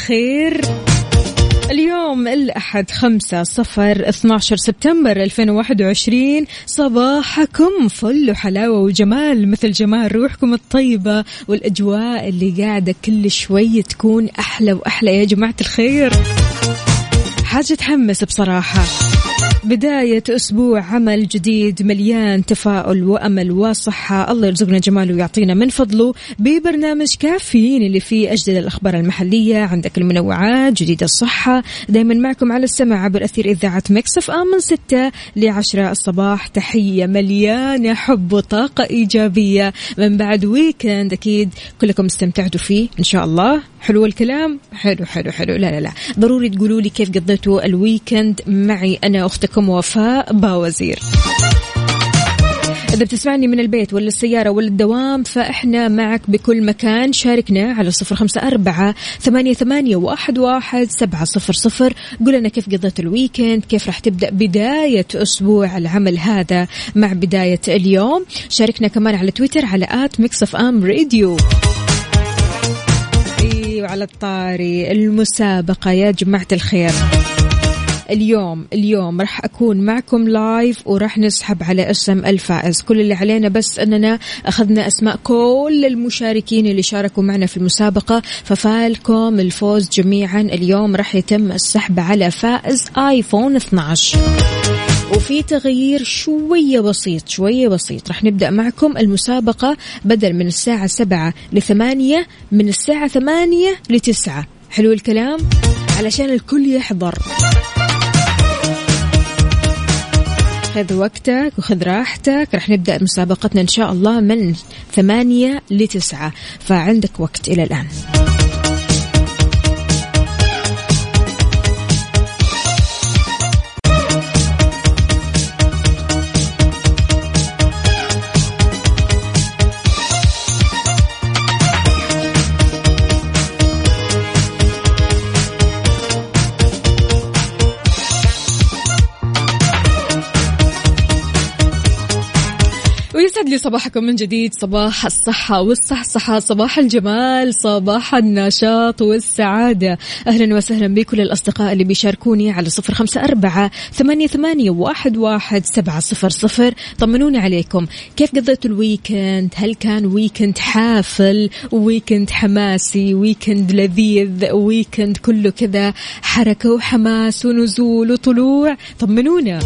الخير. اليوم الأحد خمسة صفر 12 سبتمبر 2021 صباحكم فل وحلاوة وجمال مثل جمال روحكم الطيبة والأجواء اللي قاعدة كل شوي تكون أحلى وأحلى. يا جماعة الخير حاجة تحمس بصراحة. بداية أسبوع عمل جديد مليان تفاؤل وأمل وصحة. الله يرزقنا جماله ويعطينا من فضله ببرنامج كافيين اللي فيه أجدد الأخبار المحلية. عندك المنوعات جديد الصحة. دايما معكم على السمع عبر أثير إذاعة Mix FM من ستة لعشرة الصباح. تحية مليانة حب وطاقة إيجابية. من بعد weekend أكيد كلكم استمتعتوا فيه إن شاء الله. حلو الكلام؟ حلو حلو حلو. لا لا لا. ضروري تقولوا لي كيف قضيتوا ال weekend معي أنا أختكم وفاء باوزير. إذا بتسمعني من البيت ولا السيارة ولا الدوام فإحنا معك بكل مكان. شاركنا على صفر خمسة أربعة ثمانية, ثمانية واحد, واحد سبعة صفر صفر. قول لنا كيف قضيت ال weekend كيف راح تبدأ بداية أسبوع العمل هذا مع بداية اليوم. شاركنا كمان على تويتر على at Mix FM Radio. وعلى الطاري المسابقة. يا جماعة الخير. اليوم اليوم راح أكون معكم live وراح نسحب على اسم الفائز كل اللي علينا بس أننا أخذنا أسماء كل المشاركين اللي شاركوا معنا في المسابقة ففالكم الفوز جميعا. اليوم راح يتم السحب على فائز آيفون 12 وفي تغيير شوية بسيط شوية بسيط. راح نبدأ معكم المسابقة بدل من الساعة سبعة لثمانية من الساعة ثمانية لتسعة. حلو الكلام؟ علشان الكل يحضر. خذ وقتك وخذ راحتك. رح نبدأ مسابقتنا إن شاء الله من ثمانية لتسعة. فعندك وقت إلى الآن. لي صباحكم من جديد. صباح الصحة والصحصحة صباح الجمال صباح النشاط والسعادة. أهلا وسهلا بكل الأصدقاء اللي بيشاركوني على صفر خمسة أربعة ثمانية, ثمانية واحد, واحد سبعة صفر صفر. طمنوني عليكم. كيف قضيتوا ال weekend؟ هل كان weekend حافل؟ weekend حماسي؟ weekend لذيذ؟ weekend كله كذا حركة وحماس ونزول وطلوع؟ طمنونا.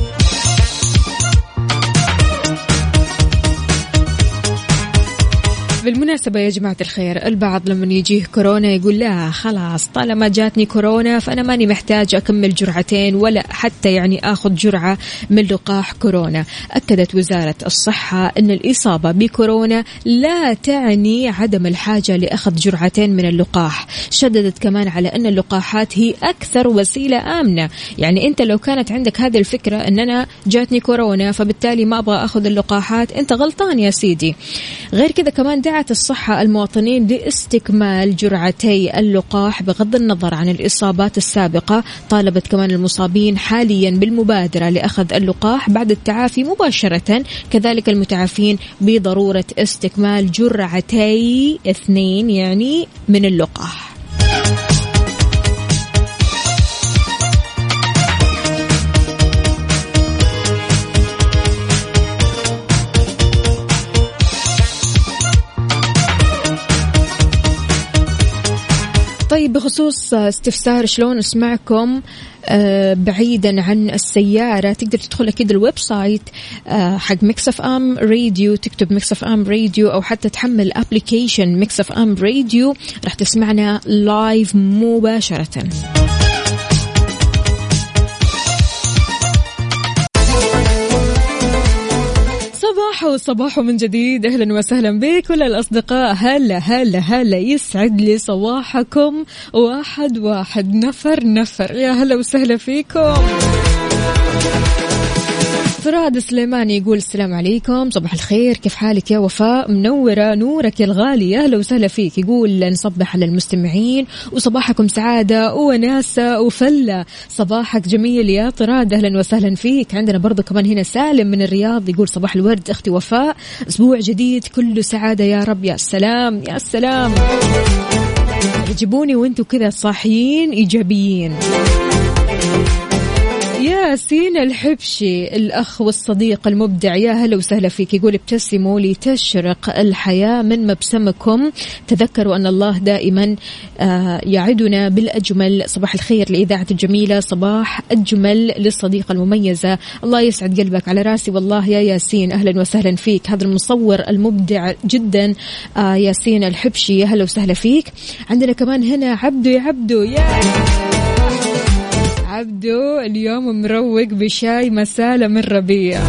بالمناسبة يا جماعة الخير البعض لما يجيه كورونا يقول لا خلاص طالما جاتني كورونا فأنا ماني محتاج أكمل جرعتين ولا حتى يعني أخذ جرعة من لقاح كورونا. أكدت وزارة الصحة أن الإصابة بكورونا لا تعني عدم الحاجة لأخذ جرعتين من اللقاح. شددت كمان على أن اللقاحات هي أكثر وسيلة آمنة. يعني أنت لو كانت عندك هذه الفكرة أن أنا جاتني كورونا فبالتالي ما أبغى أخذ اللقاحات أنت غلطان يا سيدي. غير كذا كمان دعت الصحة المواطنين لاستكمال جرعتي اللقاح بغض النظر عن الإصابات السابقة طالبت كمان المصابين حاليا بالمبادرة لأخذ اللقاح بعد التعافي مباشرة. كذلك المتعافين بضرورة استكمال جرعتي اثنين يعني من اللقاح. طيب بخصوص استفسار شلون أسمعكم آه، بعيدا عن السيارة تقدر تدخل أكيد ال website آه، حق Mix FM Radio تكتب Mix FM Radio أو حتى تحمل application Mix FM Radio راح تسمعنا live مباشرة. صباح من جديد. أهلا وسهلا بكل الأصدقاء. هلا هلا هلا. يسعد لي صباحكم. واحد واحد. نفر نفر. يا هلا وسهلا فيكم. فراد سليماني يقول السلام عليكم صباح الخير كيف حالك يا وفاء؟ منورة نورك يا الغالي أهلا وسهلا فيك. يقول نصبح على المستمعين وصباحكم سعادة وناسة وفلة. صباحك جميل يا طراد أهلا وسهلا فيك. عندنا برضو كمان هنا سالم من الرياض يقول صباح الورد أختي وفاء. أسبوع جديد كله سعادة يا رب يا سلام يا سلام عجبوني وأنتم كذا صاحيين إيجابيين. ياسين الحبشي الأخ والصديق المبدع يا هلا وسهلا فيك. يقول ابتسموا لتشرق الحياة من مبسمكم. تذكروا أن الله دائما آه، يعدنا بالأجمل. صباح الخير لإذاعة الجميلة. صباح أجمل للصديقة المميزة. الله يسعد قلبك على راسي. والله يا ياسين أهلا وسهلا فيك. هذا المصور المبدع جدا آه، ياسين الحبشي. يا هلا وسهلا فيك. عندنا كمان هنا عبدو يا عبدو. يا عبدو اليوم مروق بشاي مسالة من ربيع.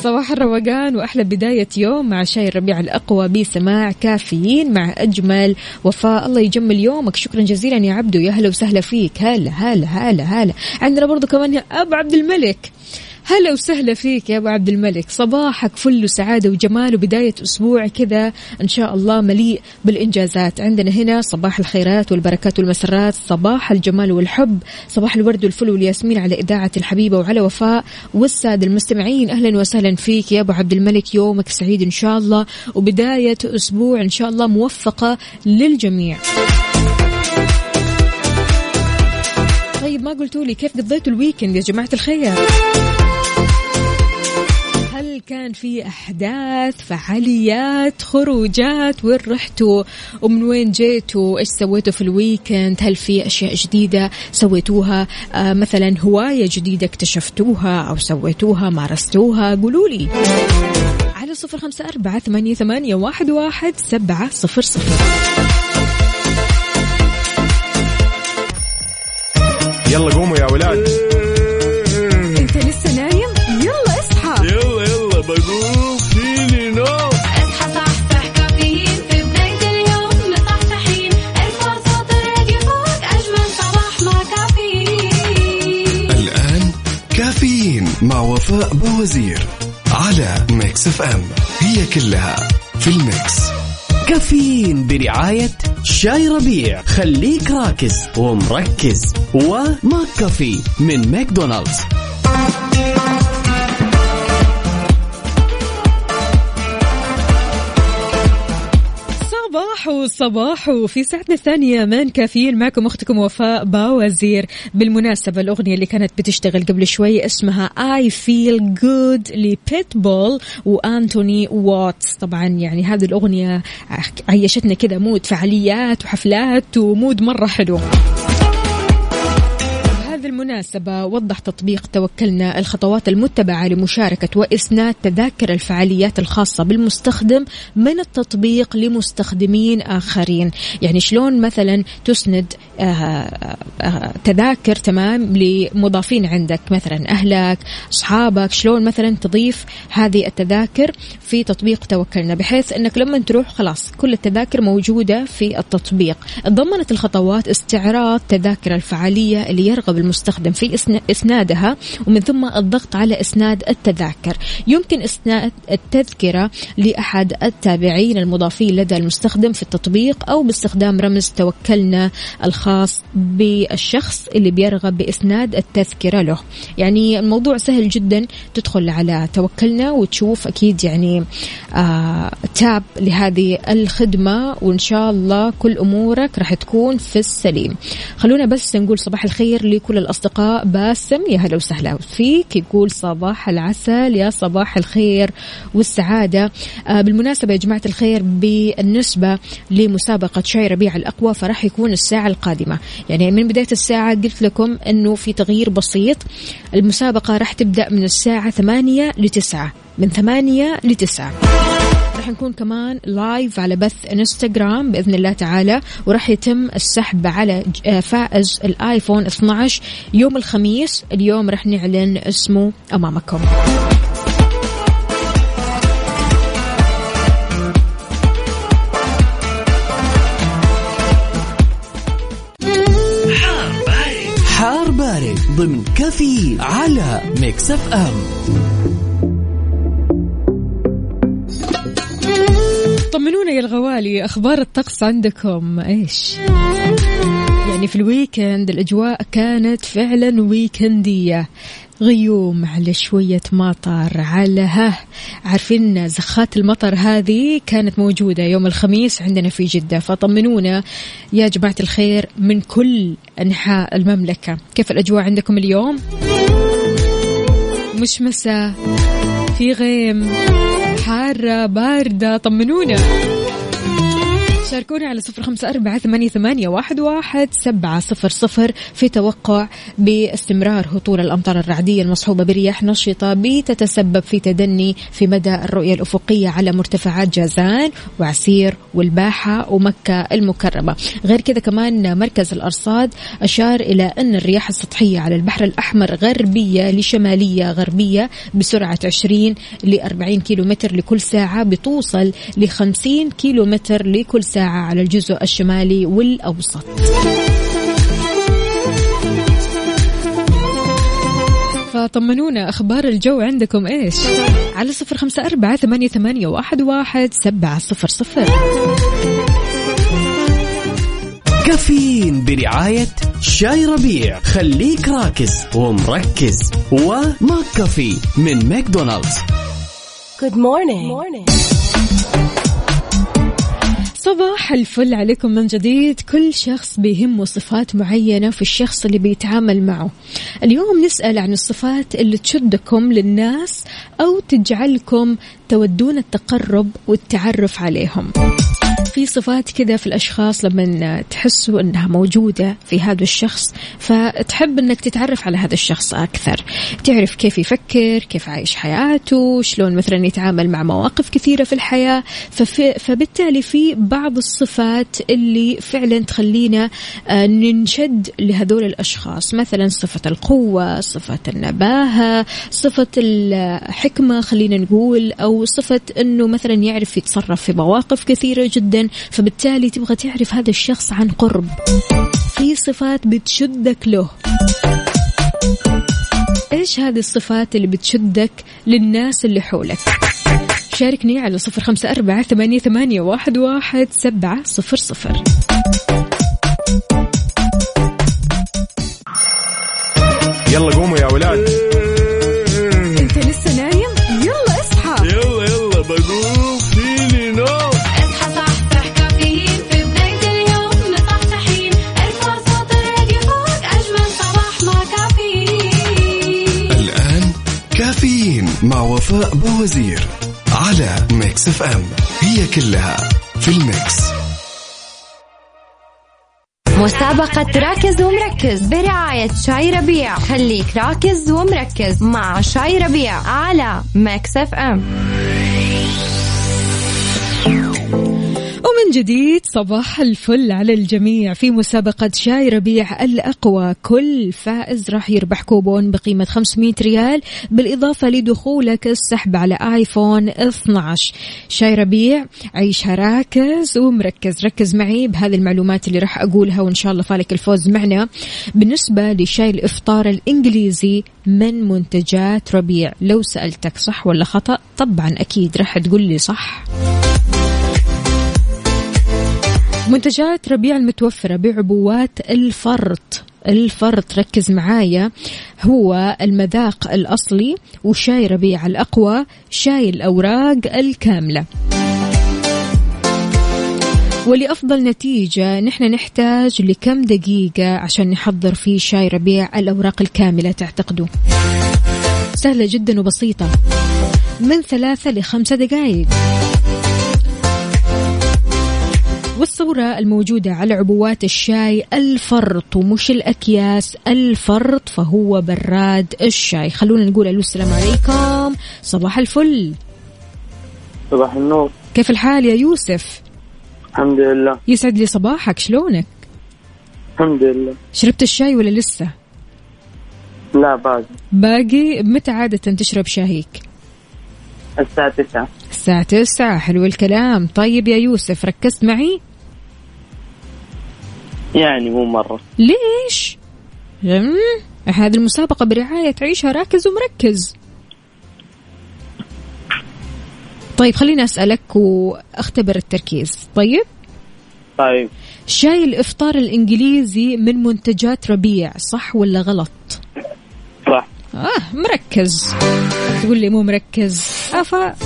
صباح الروقان وأحلى بداية يوم مع شاي الربيع الأقوى بسماع كافيين مع أجمل وفاء. الله يجمل يومك. شكرا جزيلا يا عبدو. يا هلا وسهلا فيك. هلا هلا هلا هلا. عندنا برضو كمان ابو عبد الملك. هلا وسهلا فيك يا أبو عبد الملك. صباحك فل وسعادة وجمال وبداية أسبوع كذا إن شاء الله مليء بالإنجازات. عندنا هنا صباح الخيرات والبركات والمسرات صباح الجمال والحب صباح الورد والفل والياسمين على إذاعة الحبيبة وعلى وفاء والسادة المستمعين. أهلا وسهلا فيك يا أبو عبد الملك. يومك سعيد إن شاء الله. وبداية أسبوع إن شاء الله موفقة للجميع. طيب ما قلتوا لي كيف قضيتوا ال weekend يا جماعة الخير؟ كان في أحداث فعاليات خروجات؟ وين رحتوا؟ ومن وين جيتوا؟ إيش سويتوا في ال weekend؟ هل في أشياء جديدة سويتوها؟ آه مثلا هواية جديدة اكتشفتوها أو سويتوها مارستوها؟ قولوا لي. على صفر خمسة أربعة ثمانية, ثمانية واحد, واحد سبعة صفر صفر. يلا قوموا يا ولاد. وفاء باوزير على Mix FM. هي كلها في ال mix. كافيين برعاية شاي ربيع. خليك راكز ومركز. و McCafé من ماكدونالدز. صباح وصباح في ساعتنا الثانية من كافيين معكم أختكم وفاء باوزير. بالمناسبة الأغنية اللي كانت بتشتغل قبل شوي اسمها I Feel Good لبيتبول وأنتوني واتس. طبعا يعني هذه الأغنية عيشتنا كذا مود فعاليات وحفلات ومود مرة حلو. بهذه المناسبة وضح تطبيق توكلنا الخطوات المتبعة لمشاركة وإسناد تذاكر الفعاليات الخاصة بالمستخدم من التطبيق لمستخدمين آخرين. يعني شلون مثلا تسند تذاكر تمام لمضافين عندك مثلا أهلك أصحابك شلون مثلا تضيف هذه التذاكر في تطبيق توكلنا بحيث أنك لما تروح خلاص كل التذاكر موجودة في التطبيق. ضمنت الخطوات استعراض تذاكر الفعالية اللي يرغب المستخدم في إسن- إسنادها ومن ثم الضغط على إسناد التذاكر. يمكن إسناد التذكرة لأحد التابعين المضافين لدى المستخدم في التطبيق أو باستخدام رمز توكلنا الخاص. بالشخص اللي بيرغب بإسناد التذكرة له. يعني الموضوع سهل جدا. تدخل على توكلنا وتشوف أكيد يعني آه تاب لهذه الخدمة وإن شاء الله كل أمورك راح تكون في السليم. خلونا بس نقول صباح الخير لكل الأصدقاء. باسم يا هلا وسهلا فيك. يقول صباح العسل يا صباح الخير والسعادة. آه بالمناسبة يا جماعة الخير بالنسبة لمسابقة شاي ربيع الأقوى فراح يكون الساعة القادمة. يعني من بداية الساعة قلت لكم أنه في تغيير بسيط. المسابقة راح تبدأ من الساعة ثمانية لتسعة. من ثمانية لتسعة. راح راح نكون كمان لايف على بث انستغرام بإذن الله تعالى وراح يتم السحب على آه، فائز الآيفون 12 يوم الخميس. اليوم راح نعلن اسمه أمامكم. بارد ضمن كافيين على Mix FM. طمنونا يا الغوالي أخبار الطقس عندكم؟ إيش؟ يعني في ال weekend الأجواء كانت فعلا ويكنديه غيوم على شوية مطر على ها. عارفين زخات المطر هذه كانت موجودة يوم الخميس عندنا في جدة. فطمنونا يا جماعة الخير من كل أنحاء المملكة. كيف الأجواء عندكم اليوم؟ مش مساء في غيم حارة باردة. طمنونا. شاركونا على صفر خمسة أربعة ثمانية, واحد, واحد سبعة صفر صفر في توقع باستمرار هطول الأمطار الرعدية المصحوبة برياح نشطة بتتسبب في تدني في مدى الرؤية الأفقية على مرتفعات جازان وعسير والباحة ومكة المكرمة. غير كذا كمان مركز الأرصاد أشار إلى أن الرياح السطحية على البحر الأحمر غربية لشمالية غربية بسرعة 20 ل 40 كيلو متر لكل ساعة بتوصل ل 50 كيلو متر لكل ساعة. على الجزء الشمالي والأوسط. فطمنونا أخبار الجو عندكم إيش؟ على صفر خمسة أربعة ثمانية, ثمانية واحد, واحد سبعة صفر صفر. كافيين برعاية شاي ربيع. خليك راكز ومركز. وماك كافي من ماكدونالدز. Good morning. صباح الفل عليكم من جديد. كل شخص بيهمه صفات معينة في الشخص اللي بيتعامل معه. اليوم نسأل عن الصفات اللي تشدكم للناس أو تجعلكم تودون التقرب والتعرف عليهم. في صفات كذا في الأشخاص لما تحسوا أنها موجودة في هذا الشخص فتحب أنك تتعرف على هذا الشخص أكثر. تعرف كيف يفكر كيف عايش حياته شلون مثلا يتعامل مع مواقف كثيرة في الحياة. ففي فبالتالي في بعض الصفات اللي فعلا تخلينا آه، ننشد لهذول الأشخاص. مثلا صفة القوة صفة النباهة صفة الحكمة خلينا نقول أو صفة أنه مثلا يعرف يتصرف في مواقف كثيرة جدا فبالتالي تبغى تعرف هذا الشخص عن قرب. في صفات بتشدك له. إيش هذه الصفات اللي بتشدك للناس اللي حولك؟ شاركني على صفر خمسة أربعة ثمانية, ثمانية واحد, واحد سبعة صفر صفر. يلا قوموا يا ولاد. وفاء باوزير على Mix FM. هي كلها في ال mix. مسابقة راكز ومركز برعاية شاي ربيع. خليك راكز ومركز مع شاي ربيع على Mix FM. جديد صباح الفل على الجميع. في مسابقة شاي ربيع الأقوى كل فائز راح يربح كوبون بقيمة 500 ريال بالإضافة لدخولك السحب على آيفون 12 شاي ربيع عيشها راكز ومركز. ركز معي بهذه المعلومات اللي راح أقولها وإن شاء الله فالك الفوز معنا. بالنسبة لشاي الإفطار الإنجليزي من منتجات ربيع؟ لو سألتك صح ولا خطأ طبعا أكيد راح تقول لي صح. منتجات ربيع المتوفرة بعبوات الفرط. الفرط ركز معايا. هو المذاق الأصلي وشاي ربيع الأقوى شاي الأوراق الكاملة. ولأفضل نتيجة نحن نحتاج لكم دقيقة عشان نحضر فيه شاي ربيع الأوراق الكاملة تعتقدوا؟ سهلة جدا وبسيطة. من ثلاثة لخمسة دقائق والصورة الموجودة على عبوات الشاي الفرط ومش الأكياس الفرط فهو براد الشاي. خلونا نقول ألو السلام عليكم. صباح الفل. صباح النور. كيف الحال يا يوسف؟ الحمد لله. يسعد لي صباحك شلونك؟ الحمد لله. شربت الشاي ولا لسه؟ لا باقي. باقي؟ متى عادة تشرب شاهيك الساعة تسعة. الساعة تسعة حلو الكلام. طيب يا يوسف ركزت معي؟ يعني مو مرة. ليش؟ هذه المسابقة برعاية عيشها راكز ومركز. طيب خليني أسألك وأختبر التركيز. طيب؟ طيب. شاي الإفطار الإنجليزي من منتجات ربيع صح ولا غلط؟ صح. آه مركز. تقول لي مو مركز. أفا.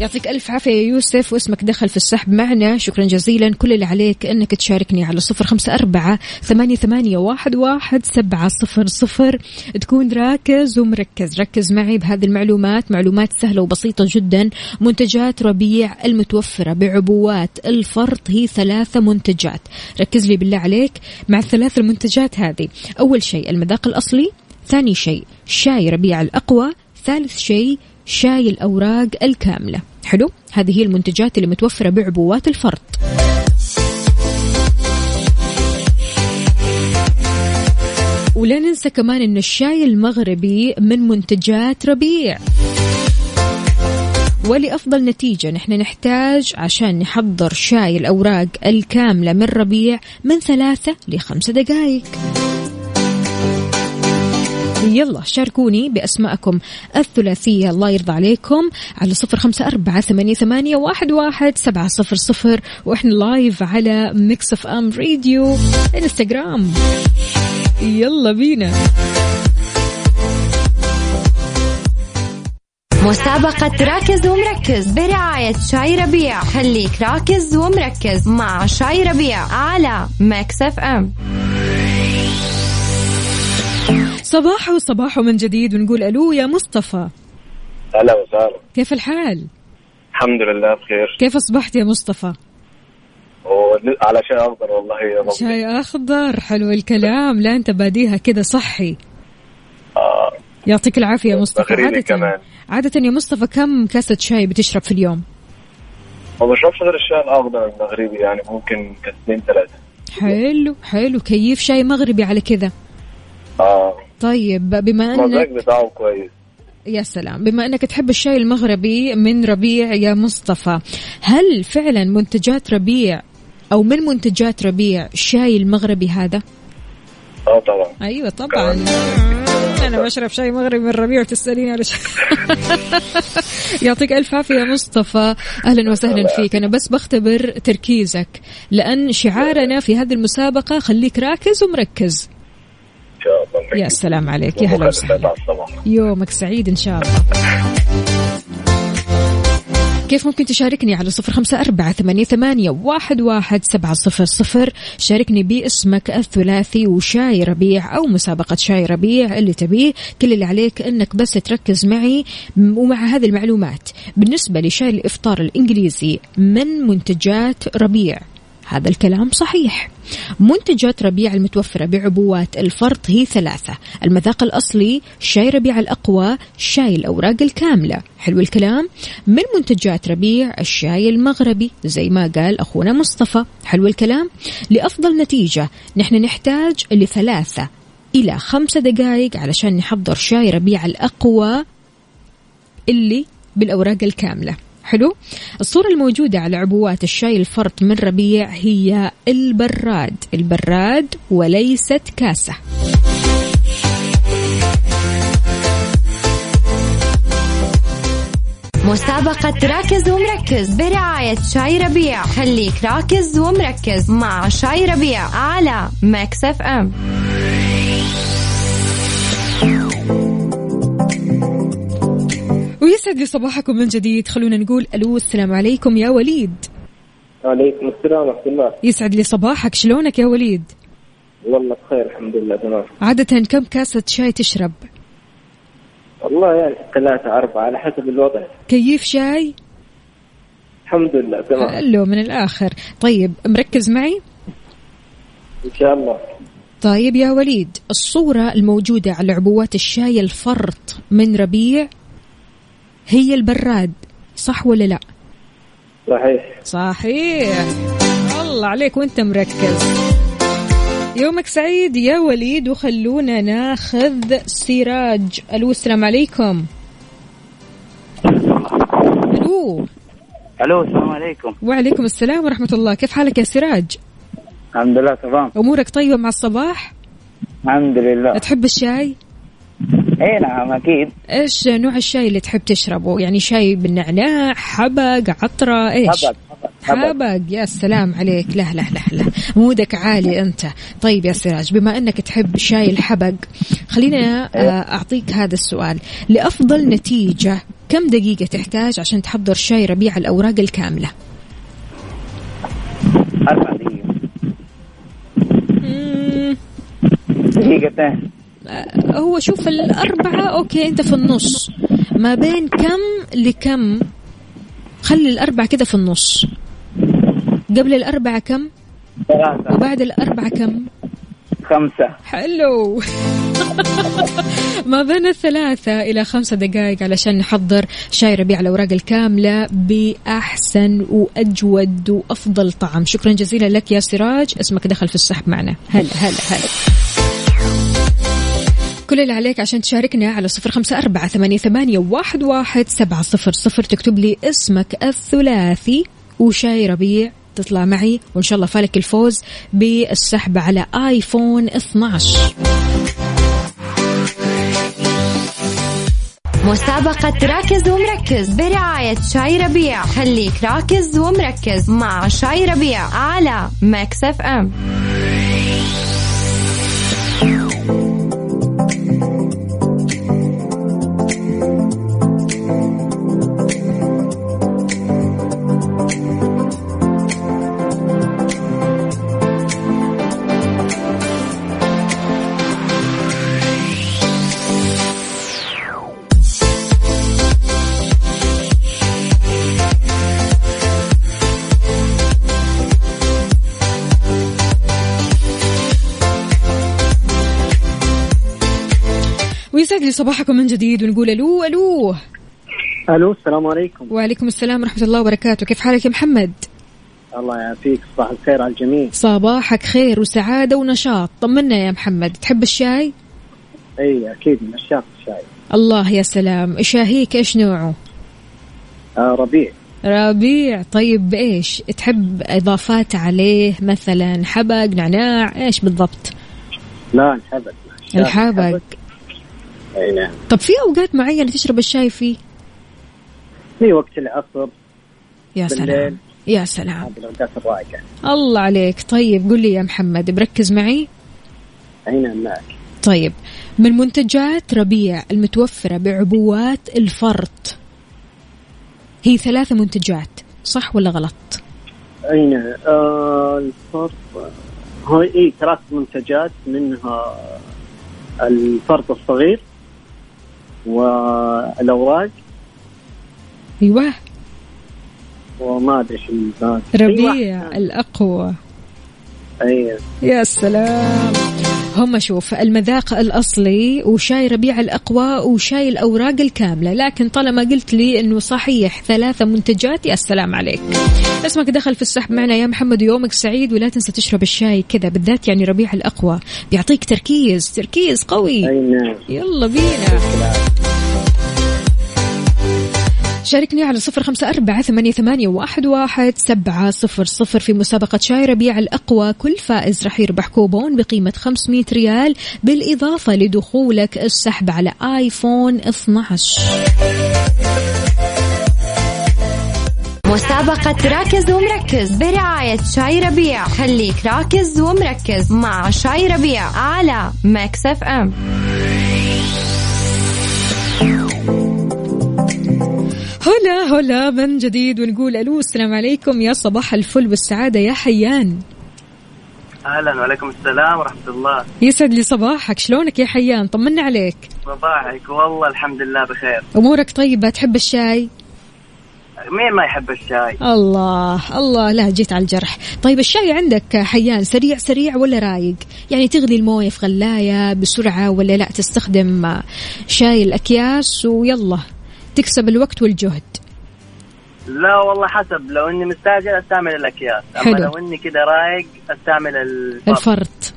يعطيك ألف عافية يا يوسف واسمك دخل في السحب معنا. شكرا جزيلا. كل اللي عليك أنك تشاركني على صفر خمسة أربعة ثمانية, ثمانية واحد, واحد سبعة صفر صفر. تكون راكز ومركز. ركز معي بهذه المعلومات. معلومات سهلة وبسيطة جدا. منتجات ربيع المتوفرة بعبوات. الفرط هي ثلاثة منتجات. ركز لي بالله عليك مع الثلاث المنتجات هذه. أول شيء المذاق الأصلي ثاني شيء شاي ربيع الأقوى ثالث شيء شاي الأوراق الكاملة. حلو؟ هذه هي المنتجات اللي متوفرة بعبوات الفرط. ولا ننسى كمان إن الشاي المغربي من منتجات ربيع. ولأفضل نتيجة نحن نحتاج عشان نحضر شاي الأوراق الكاملة من ربيع من ثلاثة لخمسة دقائق يلا شاركوني بأسماءكم الثلاثية. الله يرضى عليكم. على صفر خمسة أربعة ثمانية, ثمانية واحد, واحد سبعة صفر صفر. وإحنا live على Mix FM Radio انستغرام يلا بينا. مسابقة راكز ومركز برعاية شاي ربيع. خليك راكز ومركز مع شاي ربيع على Mix FM صباح وصباح من جديد ونقول ألو يا مصطفى. هلا وسهلا. كيف الحال؟ الحمد لله بخير. كيف أصبحت يا مصطفى؟ على شيء أخضر والله يا شاي أخضر حلو الكلام. لا أنت باديها كذا صحي. آه. يعطيك العافية يا مصطفى. عادة كمان. عادة يا مصطفى كم كاسة شاي بتشرب في اليوم؟ ما بشربش غير الشاي الأخضر المغربي يعني ممكن كاستين ثلاثة حلو حلو. كيف شاي مغربي على كذا آه. طيب بما المزاج انك بتاعه كويس. يا سلام. بما أنك تحب الشاي المغربي من ربيع يا مصطفى هل فعلا منتجات ربيع أو من منتجات ربيع الشاي المغربي هذا؟ آه طبعا. أيوه طبعا. أنا بشرب شاي مغربي من ربيع وتسأليني على شاي. يعطيك ألف عافية يا مصطفى. أهلا وسهلا فيك. أنا بس بختبر تركيزك لأن شعارنا في هذه المسابقة خليك راكز ومركز. شاء الله. يا سلام عليك. يا هلا وسهلا. يومك سعيد إن شاء الله. كيف ممكن تشاركني على صفر خمسة أربعة ثمانية, ثمانية واحد, واحد سبعة صفر صفر؟ شاركني باسمك الثلاثي وشاي ربيع أو مسابقة شاي ربيع اللي تبيه. كل اللي عليك أنك بس تركز معي ومع هذه المعلومات. بالنسبة لشاي الإفطار الإنجليزي من منتجات ربيع؟ هذا الكلام صحيح. منتجات ربيع المتوفرة بعبوات الفرط هي ثلاثة. المذاق الأصلي شاي ربيع الأقوى شاي الأوراق الكاملة. حلو الكلام؟ من منتجات ربيع الشاي المغربي زي ما قال أخونا مصطفى. حلو الكلام؟ لأفضل نتيجة نحن نحتاج لثلاثة إلى خمسة دقائق علشان نحضر شاي ربيع الأقوى اللي بالأوراق الكاملة. حلو. الصورة الموجودة على عبوات الشاي الفرط من ربيع هي البراد. البراد وليست كاسة. مسابقة راكز ومركز برعاية شاي ربيع. خليك راكز ومركز مع شاي ربيع على Mix FM. ويسعد لي صباحكم من جديد. خلونا نقول ألو السلام عليكم يا وليد. وعليكم السلام ورحمة الله. يسعد لي صباحك. شلونك يا وليد؟ والله بخير الحمد لله تمام. عادة كم كاسة شاي تشرب؟ والله يعني ثلاثة أربعة على حسب الوضع. كيف شاي؟ الحمد لله تمام. حلو من الآخر. طيب مركز معي؟ إن شاء الله. طيب يا وليد الصورة الموجودة على عبوات الشاي الفرط من ربيع هي البراد صح ولا لا؟ صحيح. صحيح. الله عليك وانت مركز. يومك سعيد يا وليد وخلونا ناخذ سراج ألو السلام عليكم. ألو. ألو السلام عليكم. وعليكم السلام ورحمة الله. كيف حالك يا سراج الحمد لله تمام. أمورك طيبة مع الصباح؟ الحمد لله. تحب الشاي؟ إي نعم أكيد. إيش نوع الشاي اللي تحب تشربه؟ يعني شاي بالنعناع حبق عطرة إيش؟ حبق حبق يا سلام عليك. لا لا لا لا. مودك عالي أنت. طيب يا سراج بما إنك تحب شاي الحبق خلينا آه، أعطيك هذا السؤال. لأفضل نتيجة كم دقيقة تحتاج عشان تحضر شاي ربيع الأوراق الكاملة؟ أربع دقيقة. مم، دقيقتين. هو شوف الأربعة أوكي أنت في النص. ما بين كم لكم خلي الأربعة كذا في النص. قبل الأربعة كم؟ ثلاثة. وبعد الأربعة كم؟ خمسة. حلو. ما بين الثلاثة إلى خمسة دقائق علشان نحضر شاي ربيع الأوراق الكاملة بأحسن وأجود وأفضل طعم. شكرا جزيلا لك يا سراج. اسمك دخل في السحب معنا. هلا هلا هلا. كل اللي عليك عشان تشاركنا على صفر خمسة أربعة ثمانية, واحد, سبعة صفر صفر. تكتب لي اسمك الثلاثي وشاي ربيع. تطلع معي وإن شاء الله فالك الفوز بالسحب على آيفون 12 مسابقة راكز ومركز برعاية شاي ربيع. خليك راكز ومركز مع شاي ربيع على Mix FM. ويسعد لي صباحكم من جديد ونقول ألو ألو. ألو السلام عليكم. وعليكم السلام ورحمة الله وبركاته. كيف حالك يا محمد؟ الله يعافيك صباح الخير على الجميع. صباحك خير وسعادة ونشاط. طمنا يا محمد. تحب الشاي؟ إي أكيد من عشاق الشاي. الله يا سلام. شاهيك إيش نوعه؟ آه ربيع. ربيع. طيب بايش تحب إضافات عليه مثلا حبق نعناع؟ إيش بالضبط؟ لا الحبق. الحبق. أي نعم. طب في أوقات معينة تشرب الشاي فيه؟ في وقت العصر يا. سلام. يا سلام. الأوقات الرائقه الله عليك. طيب قل لي يا محمد بركز معي. أي نعم معك. طيب من منتجات ربيع المتوفرة بعبوات الفرط؟ هي ثلاثة منتجات صح ولا غلط؟ أي نعم. آه الفرط هو إي ثلاث منتجات منها الفرط الصغير والأوراق؟ أيوه. وما أدري إيش ربيع الأقوى. اي يا سلام. هم شوف المذاق الأصلي وشاي ربيع الأقوى وشاي الأوراق الكاملة. لكن طالما قلت لي أنه صحيح ثلاثة منتجات يا سلام عليك. اسمك دخل في السحب معنا يا محمد ويومك سعيد ولا تنسى تشرب الشاي كذا بالذات يعني ربيع الأقوى. بيعطيك تركيز تركيز قوي. أي نعم. يلا بينا. شاركني على صفر خمسة أربعة ثمانية, ثمانية واحد, واحد سبعة صفر صفر في مسابقة شاي ربيع الأقوى. كل فائز رح يربح كوبون بقيمة 500 ريال بالإضافة لدخولك السحب على آيفون 12 مسابقة راكز ومركز برعاية شاي ربيع. خليك راكز ومركز مع شاي ربيع على Mix FM. هلا هلا من جديد ونقول ألو السلام عليكم. يا صباح الفل والسعادة يا حيان. أهلا وعليكم السلام ورحمة الله. يسعد لي صباحك. شلونك يا حيان؟ طمنا عليك. صباحك. والله الحمد لله بخير. أمورك طيبة؟ تحب الشاي؟ مين ما يحب الشاي؟ الله الله. لا جيت على الجرح. طيب الشاي عندك حيان سريع سريع ولا رايق؟ يعني تغلي الموية في غلاية بسرعة ولا لا تستخدم شاي الأكياس ويلا. تكسب الوقت والجهد. لا والله حسب لو إني مستعجل أستعمل الأكياس. أما حلو. لو إني كذا رايق أستعمل الفرق. الفرط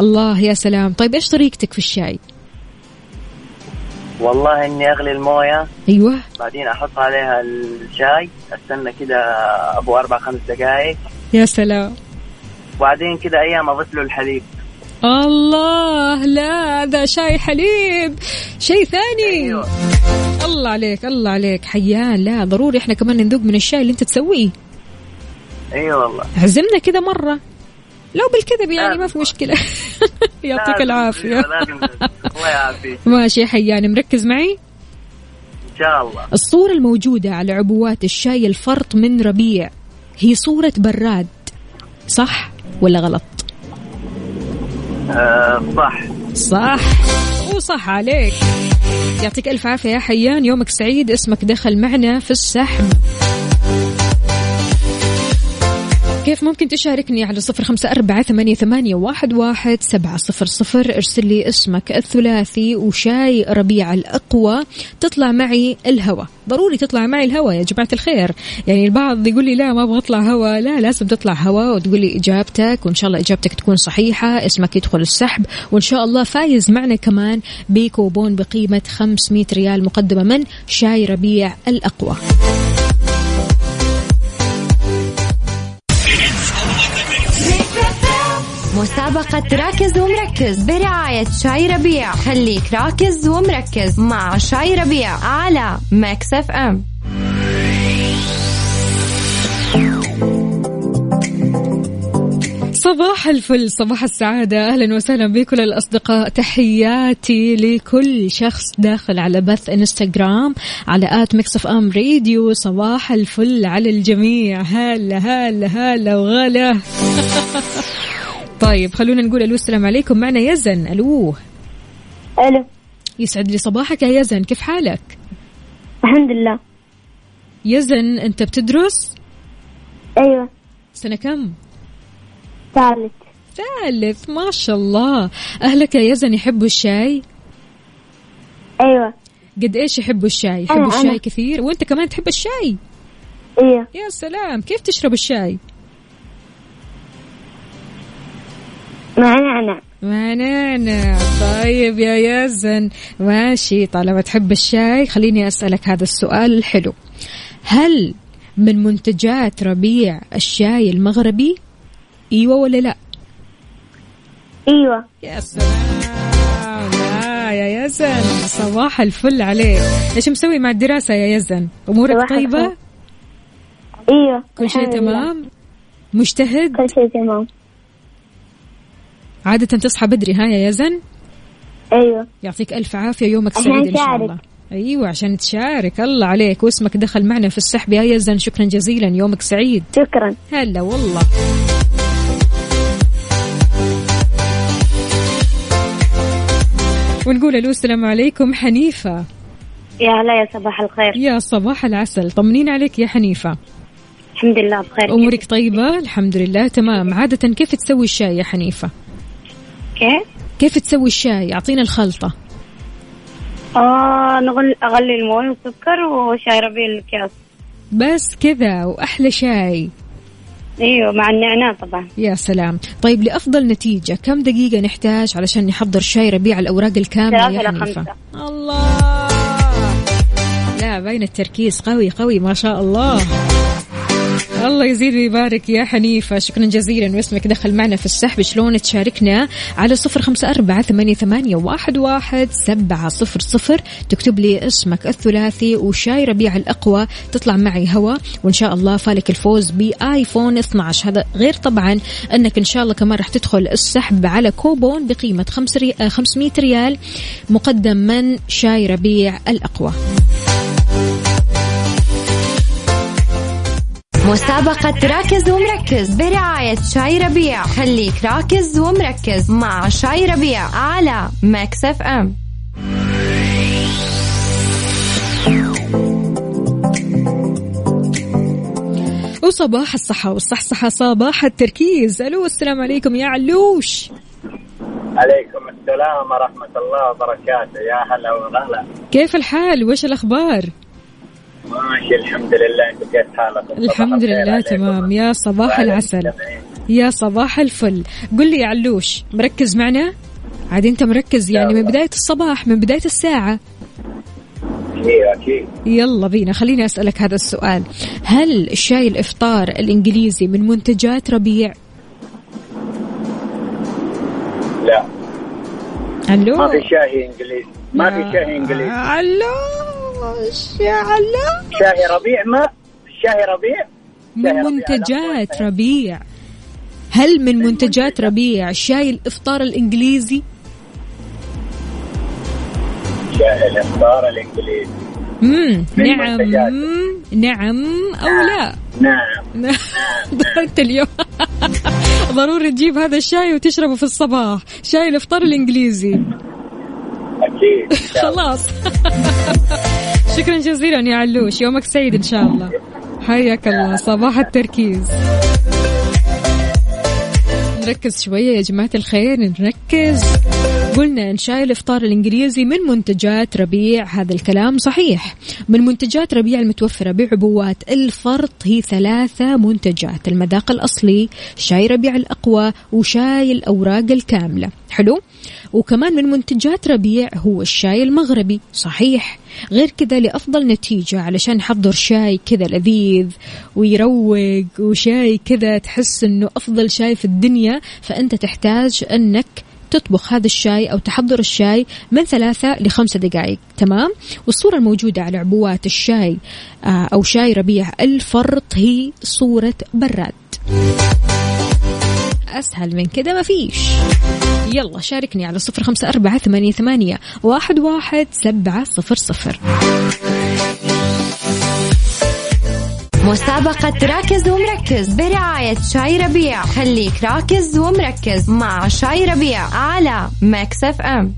الله يا سلام. طيب إيش طريقتك في الشاي؟ والله إني أغلي الموية. أيوه. بعدين أحط عليها الشاي أستنى كذا أبو أربع خمس دقائق يا سلام. وبعدين كذا أيام أضيف له الحليب. الله لا هذا شاي حليب. شيء ثاني. أيوه. الله عليك الله عليك. حيان لا ضروري إحنا كمان نذوق من الشاي اللي أنت تسويه. أيوه والله. عزمنا كذا مرة. لو بالكذب يعني. ما في مشكلة. يعطيك أيوة، لازم الله يعافيك. ماشي يا حيان مركز معي؟ إن شاء الله. الصورة الموجودة على عبوات الشاي الفرط من ربيع. هي صورة براد صح ولا غلط؟ صح. صح. وصح عليك. يعطيك ألف عافية يا حيان. يومك سعيد. اسمك دخل معنا في السحب. كيف ممكن تشاركني على صفر خمسة أربعة ثمانية, ثمانية واحد, واحد سبعة صفر صفر؟ ارسل لي اسمك الثلاثي وشاي ربيع الأقوى. تطلع معي الهوا. ضروري تطلع معي الهوا يا جماعة الخير. يعني البعض يقول لي لا ما أبغى أطلع هوا. لا لازم تطلع هوا وتقول لي إجابتك وإن شاء الله إجابتك تكون صحيحة. اسمك يدخل السحب وإن شاء الله فايز معنا كمان بكوبون بقيمة 500 ريال مقدمة من شاي ربيع الأقوى. مسابقة راكز ومركز برعاية شاي ربيع. خليك راكز ومركز مع شاي ربيع على Mix FM. صباح الفل صباح السعادة. أهلا وسهلا بكل الأصدقاء. تحياتي لكل شخص داخل على بث إنستغرام على at Mix FM Radio. صباح الفل على الجميع. هلا هلا هلا وغلا. طيب خلونا نقول ألو السلام عليكم. معنا يزن. ألو. ألو. يسعد لي صباحك يا يزن. كيف حالك؟ الحمد لله. يزن أنت بتدرس؟ أيوه. سنة كم؟ ثالث. ثالث. ما شاء الله. أهلك يا يزن يحبوا الشاي؟ أيوه. قد إيش يحبوا الشاي؟ يحبوا أنا- الشاي أنا. كثير؟ وأنت كمان تحب الشاي؟ أيوه. يا سلام. كيف تشرب الشاي؟ مع نعناع مع نعناع طيب يا يزن ماشي. طالما تحب الشاي خليني أسألك هذا السؤال الحلو. هل من منتجات ربيع الشاي المغربي؟ إيوه ولا لا؟ إيوه. يا سلام. لا يا يزن صباح الفل عليك. إيش مسوي مع الدراسة يا يزن أمورك الخير. إيوه. كل شيء. تمام؟ مجتهد؟ كل شيء تمام. عادة تصحى بدري ها يا يزن؟ أيوه. يعطيك ألف عافية يومك سعيد إن شاء. الله. أيوة عشان تشارك. الله عليك. واسمك دخل معنا في السحب. يا يزن شكرا جزيلا. يومك سعيد. شكرا. هلا والله. ونقول ألو السلام عليكم. حنيفة. يا هلا يا صباح الخير. يا صباح العسل. طمنين عليك يا حنيفة. الحمد لله بخير. أمورك طيبة؟ الحمد لله تمام. عادة كيف تسوي الشاي يا حنيفة؟ كيف؟ كيف تسوي الشاي؟ أعطينا الخلطة. آه نغل أغلي الموية والسكر وشاي ربيع الكاس بس كذا وأحلى شاي. أيوه مع النعناع طبعا. يا سلام. طيب لأفضل نتيجة كم دقيقة نحتاج علشان نحضر شاي ربيع الأوراق الكاملة ثلاثة يا خمسة. الله! لا باين التركيز قوي قوي ما شاء الله. الله يزيد ويبارك يا حنيفة. شكرا جزيلا. واسمك دخل معنا في السحب. شلون تشاركنا على صفر خمسة أربعة ثمانية, ثمانية واحد, واحد سبعة صفر صفر. تكتب لي اسمك الثلاثي وشاي ربيع الأقوى. تطلع معي هوا. وإن شاء الله فالك الفوز بآيفون 12 هذا غير طبعا أنك إن شاء الله كمان راح تدخل السحب على كوبون خمس ري... آه، 500 ريال مقدم من شاي ربيع الأقوى. مسابقة راكز ومركز برعاية شاي ربيع. خليك راكز ومركز مع شاي ربيع على Mix FM. وصباح الصحة والصحصحة صباح التركيز. ألو السلام عليكم يا علوش. عليكم السلام ورحمة الله وبركاته. يا هلا وغلا. كيف الحال؟ وش الأخبار؟ ماشي الحمد لله انت كيف حالك؟ الحمد لله تمام. يا صباح العسل. يا صباح الفل. قل لي يا علوش مركز معنا؟ عاد انت مركز يعني من بداية الصباح من بداية الساعة. أكيد أكيد. يلا بينا خليني أسألك هذا السؤال. هل الشاي الإفطار الإنجليزي من منتجات ربيع؟ لا. علو ما في شاي إنجليزي. ما في شاي إنجليزي. علوش شاي ربيع ما؟ شاي ربيع؟ من. منتجات ربيع. هل من منتجات ربيع شاي الإفطار الإنجليزي؟ شاي الإفطار الإنجليزي. مم. من نعم. منتجات. نعم أو لا؟ نعم. انت اليوم. ضروري تجيب هذا الشاي وتشربه في الصباح. شاي الإفطار الإنجليزي. أكيد خلاص. شكرا جزيلا يا علوش. يومك سعيد إن شاء الله. حياك الله. صباح التركيز. نركز شوية يا جماعة الخير. نركز. قلنا إن شاي الإفطار الإنجليزي من منتجات ربيع هذا الكلام صحيح. من منتجات ربيع المتوفرة بعبوات الفرط هي ثلاثة منتجات. المذاق الأصلي شاي ربيع الأقوى وشاي الأوراق الكاملة. حلو؟ وكمان من منتجات ربيع هو الشاي المغربي. صحيح. غير كذا لأفضل نتيجة علشان نحضر شاي كذا لذيذ ويروق وشاي كذا تحس إنه أفضل شاي في الدنيا فأنت تحتاج إنك تطبخ هذا الشاي أو تحضر الشاي من ثلاثة لخمسة دقائق. تمام؟ والصورة الموجودة على عبوات الشاي آه، أو شاي ربيع الفرط هي صورة براد. أسهل من كده ما فيش. يلا شاركني على صفر خمسة أربعة ثمانية, ثمانية واحد, واحد سبعة صفر صفر. مسابقة راكز ومركز برعاية شاي ربيع. خليك راكز ومركز مع شاي ربيع على Mix FM.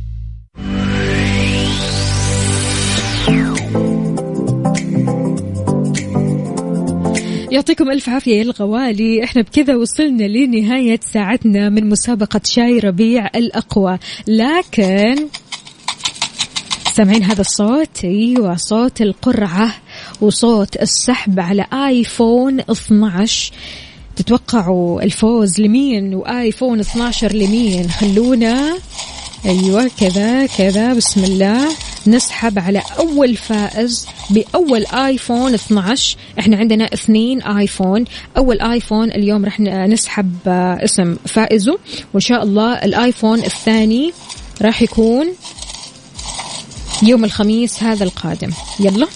يعطيكم ألف عافية يا الغوالي. إحنا بكذا وصلنا لنهاية ساعتنا من مسابقة شاي ربيع الأقوى. لكن سامعين هذا الصوت؟ أيوه صوت القرعة. وصوت السحب على آيفون 12 تتوقعوا الفوز لمين؟ وآيفون 12 لمين؟ خلونا أيوه كذا كذا بسم الله. نسحب على أول فائز بأول آيفون 12 إحنا عندنا اثنين آيفون. أول آيفون اليوم رح نسحب آه، اسم فائزه. وإن شاء الله الآيفون الثاني راح يكون يوم الخميس هذا القادم. يلا.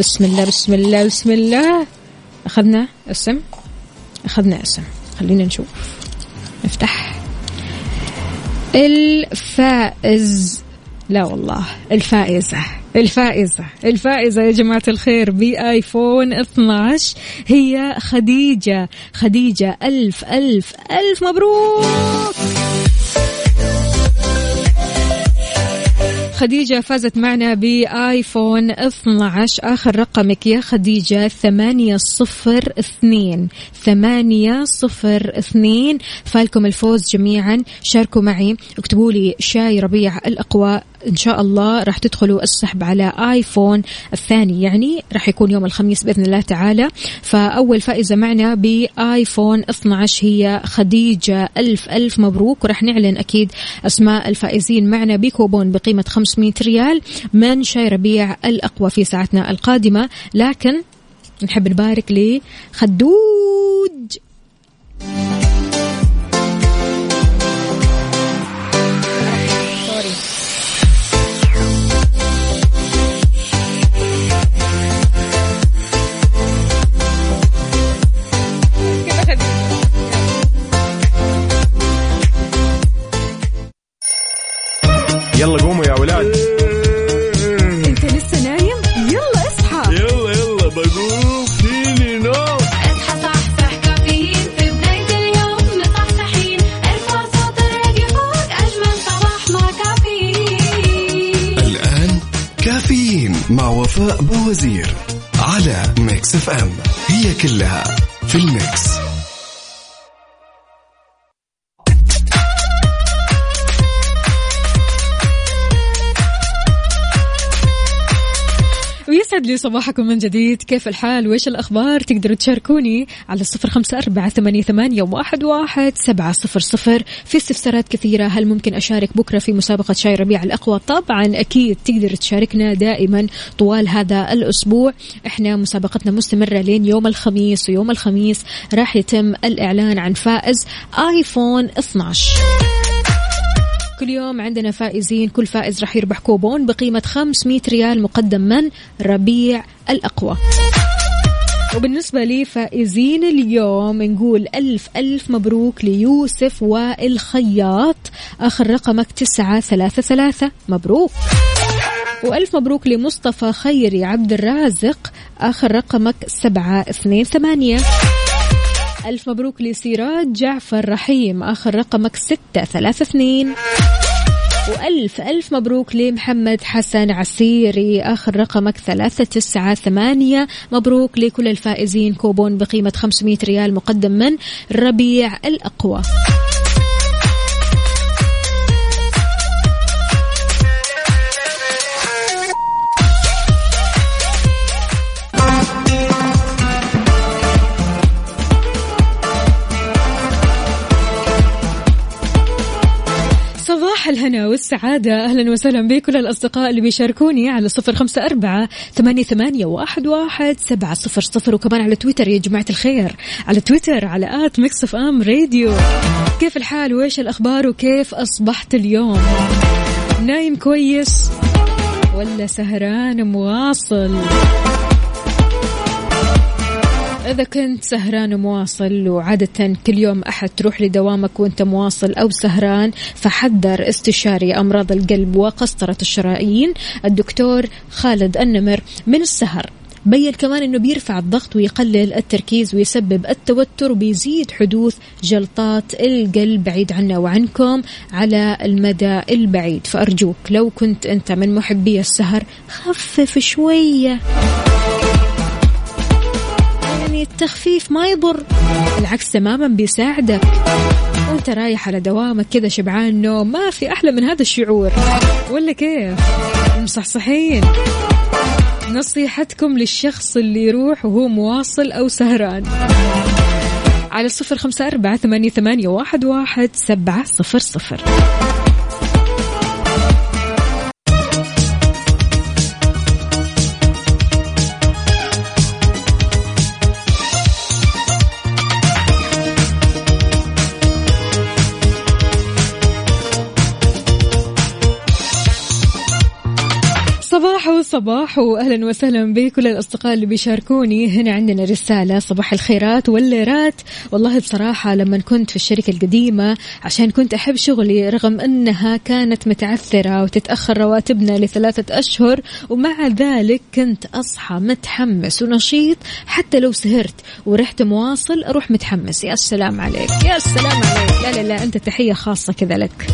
بسم الله بسم الله بسم الله. أخذنا اسم؟ أخذنا اسم. خلينا نشوف. نفتح. الفائز. لا والله الفائزة. الفائزة. الفائزة يا جماعة الخير بآيفون 12 هي خديجة. خديجة ألف ألف ألف مبروك. خديجة فازت معنا بآيفون 12 آخر رقمك يا خديجة ثمانية صفر اثنين ثمانية صفر اثنين. فالكم الفوز جميعا. شاركوا معي اكتبوا لي شاي ربيع الأقوى. إن شاء الله راح تدخلوا السحب على آيفون الثاني. يعني راح يكون يوم الخميس بإذن الله تعالى. فأول فائزة معنا بآيفون 12 هي خديجة. ألف ألف مبروك. وراح نعلن أكيد أسماء الفائزين معنا بكوبون بقيمة 500 ريال من شاي ربيع الأقوى في ساعتنا القادمة. لكن نحب نبارك لخدوج صباحكم من جديد. كيف الحال؟ وإيش الأخبار؟ تقدروا تشاركوني على الصفر خمسة أربعة ثمانية, ثمانية واحد, واحد سبعة صفر صفر. في استفسارات كثيرة هل ممكن أشارك بكرة في مسابقة شاي ربيع الأقوى؟ طبعا أكيد تقدر تشاركنا دائما طوال هذا الأسبوع. إحنا مسابقتنا مستمرة لين يوم الخميس ويوم الخميس راح يتم الإعلان عن فائز آيفون 12 كل يوم عندنا فائزين كل فائز راح يربح كوبون بقيمة 500 ريال مقدم من ربيع الأقوى. وبالنسبة لفائزين اليوم نقول ألف ألف مبروك ليوسف وائل خياط. آخر رقمك تسعة ثلاثة ثلاثة. مبروك. وألف مبروك لمصطفى خيري عبد الرازق. آخر رقمك سبعة اثنين ثمانية. ألف مبروك لسراج جعفر رحيم. آخر رقمك ستة ثلاثة اثنين. وألف ألف مبروك لمحمد حسن عسيري. آخر رقمك ثلاثة تسعة ثمانية. مبروك لكل الفائزين كوبون بقيمة 500 ريال مقدم من ربيع الأقوى. صباح الهنا والسعادة. أهلا وسهلا بكل الأصدقاء اللي بيشاركوني على صفر خمسة أربعة ثمانية, ثمانية واحد, واحد سبعة صفر صفر وكمان على تويتر يا جماعة الخير. على تويتر على at Mix FM Radio. كيف الحال؟ وإيش الأخبار؟ وكيف أصبحت اليوم؟ نايم كويس ولا سهران مواصل؟ إذا كنت سهران ومواصل وعادة كل يوم أحد تروح لدوامك وأنت مواصل أو سهران فحذر استشاري أمراض القلب وقسطرة الشرايين. الدكتور خالد النمر من السهر. بين كمان إنه بيرفع الضغط ويقلل التركيز ويسبب التوتر وبيزيد حدوث جلطات القلب بعيد عنا وعنكم على المدى البعيد. فأرجوك لو كنت أنت من محبي السهر خفف شوية. يعني التخفيف ما يضر. بالعكس تماما بيساعدك. وأنت رايح على دوامك كذا شبعان نوم ما في أحلى من هذا الشعور. ولا كيف؟ مصحصحين. نصيحتكم للشخص اللي يروح وهو مواصل أو سهران. على صفر خمسة أربعة ثمانية, ثمانية واحد, واحد سبعة صفر صفر. صباح صباح واهلا وسهلا بكل الأصدقاء اللي بيشاركوني. هنا عندنا رسالة صباح الخيرات والليرات. والله بصراحة لما كنت في الشركة القديمة عشان كنت أحب شغلي رغم أنها كانت متعثرة وتتأخر رواتبنا لثلاثة أشهر ومع ذلك كنت أصحى متحمس ونشيط حتى لو سهرت ورحت مواصل أروح متحمس. يا سلام عليك يا سلام عليك. لا لا لا أنت تحية خاصة كذا لك.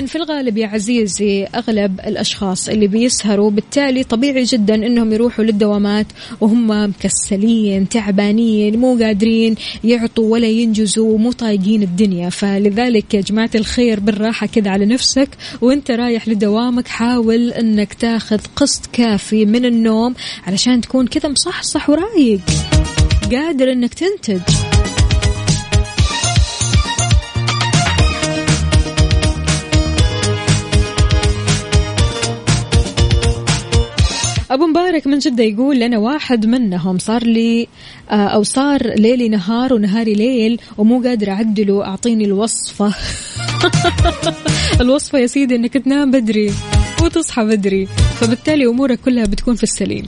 لأن في الغالب يا عزيزي أغلب الأشخاص اللي بيسهروا بالتالي طبيعي جدا أنهم يروحوا للدوامات وهم مكسلين تعبانين مو قادرين يعطوا ولا ينجزوا ومو طايقين الدنيا. فلذلك يا جماعة الخير بالراحة كذا على نفسك وأنت رايح لدوامك حاول أنك تاخذ قسط كافي من النوم علشان تكون كذا مصحصح ورايق قادر أنك تنتج. أبو مبارك من جدة يقول أنا واحد منهم صار لي آه، أو صار ليلي نهار ونهاري ليل ومو قادرة أعدله أعطيني الوصفة. الوصفة يا سيدي أنك تنام بدري وتصحى بدري فبالتالي أمورك كلها بتكون في السليم.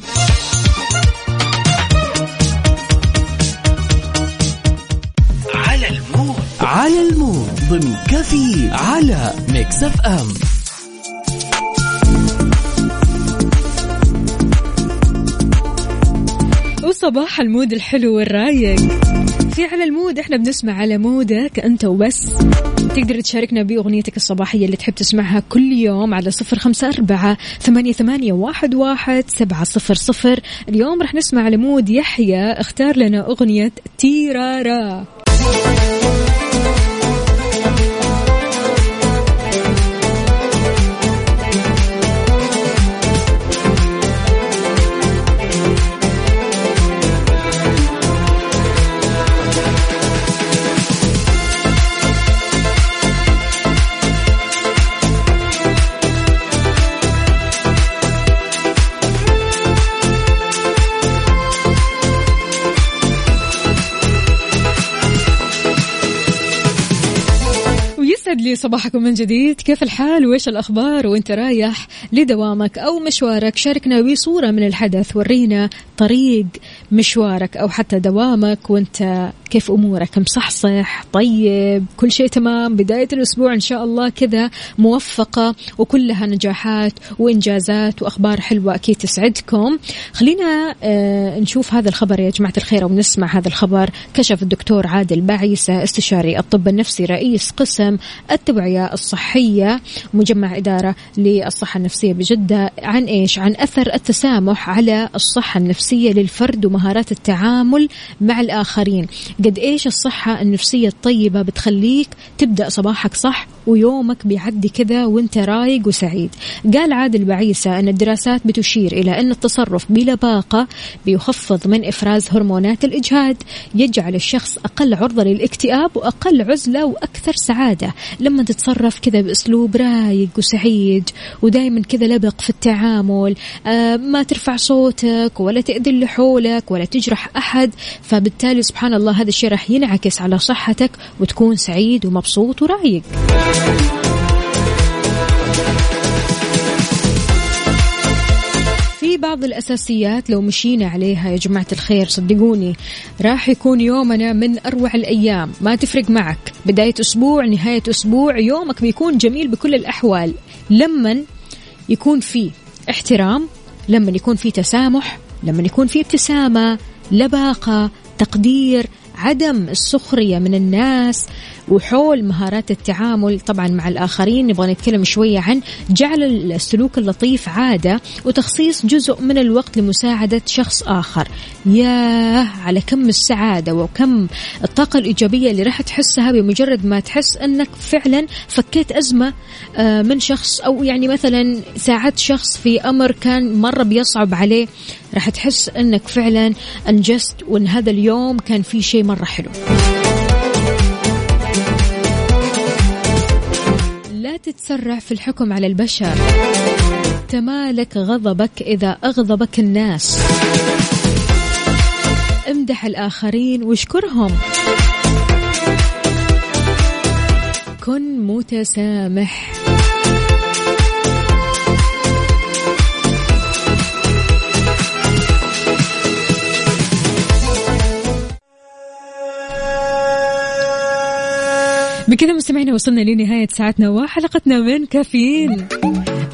على ال mood. على ال mood. ضمن كفي على Mix FM. وصباح ال mood الحلو والرايق. في على ال mood إحنا بنسمع على مودك أنت وبس. تقدر تشاركنا بأغنيتك الصباحية اللي تحب تسمعها كل يوم على صفر خمسة أربعة ثمانية, ثمانية واحد, واحد سبعة صفر صفر. اليوم رح نسمع على مود يحيى اختار لنا أغنية تيرارا. لي صباحكم من جديد. كيف الحال؟ وإيش الأخبار؟ وإنت رايح لدوامك أو مشوارك؟ شاركنا بصورة من الحدث. ورينا طريق مشوارك أو حتى دوامك. وإنت كيف أمورك؟ مصحصح؟ طيب؟ كل شيء تمام؟ بداية الأسبوع إن شاء الله كذا موفقة وكلها نجاحات وإنجازات وأخبار حلوة أكيد تسعدكم. خلينا آه نشوف هذا الخبر يا جماعة الخير ونسمع هذا الخبر. كشف الدكتور عادل بعيسى استشاري الطب النفسي رئيس قسم التوعية الصحية مجمع إدارة للصحة النفسية بجدة عن إيش؟ عن أثر التسامح على الصحة النفسية للفرد ومهارات التعامل مع الآخرين. قد إيش الصحة النفسية الطيبة بتخليك تبدأ صباحك صح ويومك بيعدي كذا وأنت رايق وسعيد؟ قال عادل بعيسى أن الدراسات بتشير إلى أن التصرف بلباقة بيخفض من إفراز هرمونات الإجهاد يجعل الشخص أقل عرضة للاكتئاب وأقل عزلة وأكثر سعادة. لما تتصرف كذا بأسلوب رايق وسعيد ودائما كذا لبق في التعامل آه ما ترفع صوتك ولا تأذي اللي حولك ولا تجرح أحد فبالتالي سبحان الله هذا الشيء راح ينعكس على صحتك وتكون سعيد ومبسوط ورايق. في بعض الأساسيات لو مشينا عليها يا جماعة الخير صدقوني راح يكون يومنا من أروع الأيام. ما تفرق معك. بداية أسبوع نهاية أسبوع يومك بيكون جميل بكل الأحوال. لمن يكون في احترام لما يكون في تسامح لما يكون في ابتسامة لباقة تقدير عدم السخرية من الناس. وحول مهارات التعامل طبعا مع الآخرين. نبغى نتكلم شوية عن جعل السلوك اللطيف عادة وتخصيص جزء من الوقت لمساعدة شخص آخر. ياه على كم السعادة وكم الطاقة الإيجابية اللي راح تحسها بمجرد ما تحس أنك فعلا فكيت أزمة آه، من شخص أو يعني مثلا ساعدت شخص في أمر كان مرة بيصعب عليه راح تحس أنك فعلا أنجزت وأن هذا اليوم كان في شيء مرة حلو. تتسرع في الحكم على البشر. تمالك غضبك إذا أغضبك الناس. امدح الآخرين واشكرهم. كن متسامح. بكذا مستمعينا وصلنا لنهاية ساعتنا وحلقتنا من كافيين.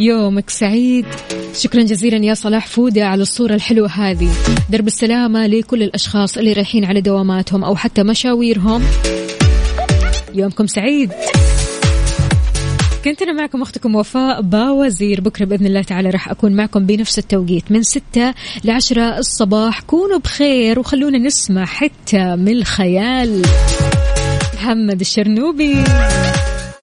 يومك سعيد. شكرا جزيلا يا صلاح فودة على الصورة الحلوة هذه. درب السلامة لكل الأشخاص اللي رايحين على دواماتهم أو حتى مشاويرهم. يومكم سعيد. كنت أنا معكم أختكم وفاء باوزير. بكرة بإذن الله تعالى راح أكون معكم بنفس التوقيت. من ستة لعشرة الصباح. كونوا بخير وخلونا نسمع حتى من الخيال. محمد الشرنوبي.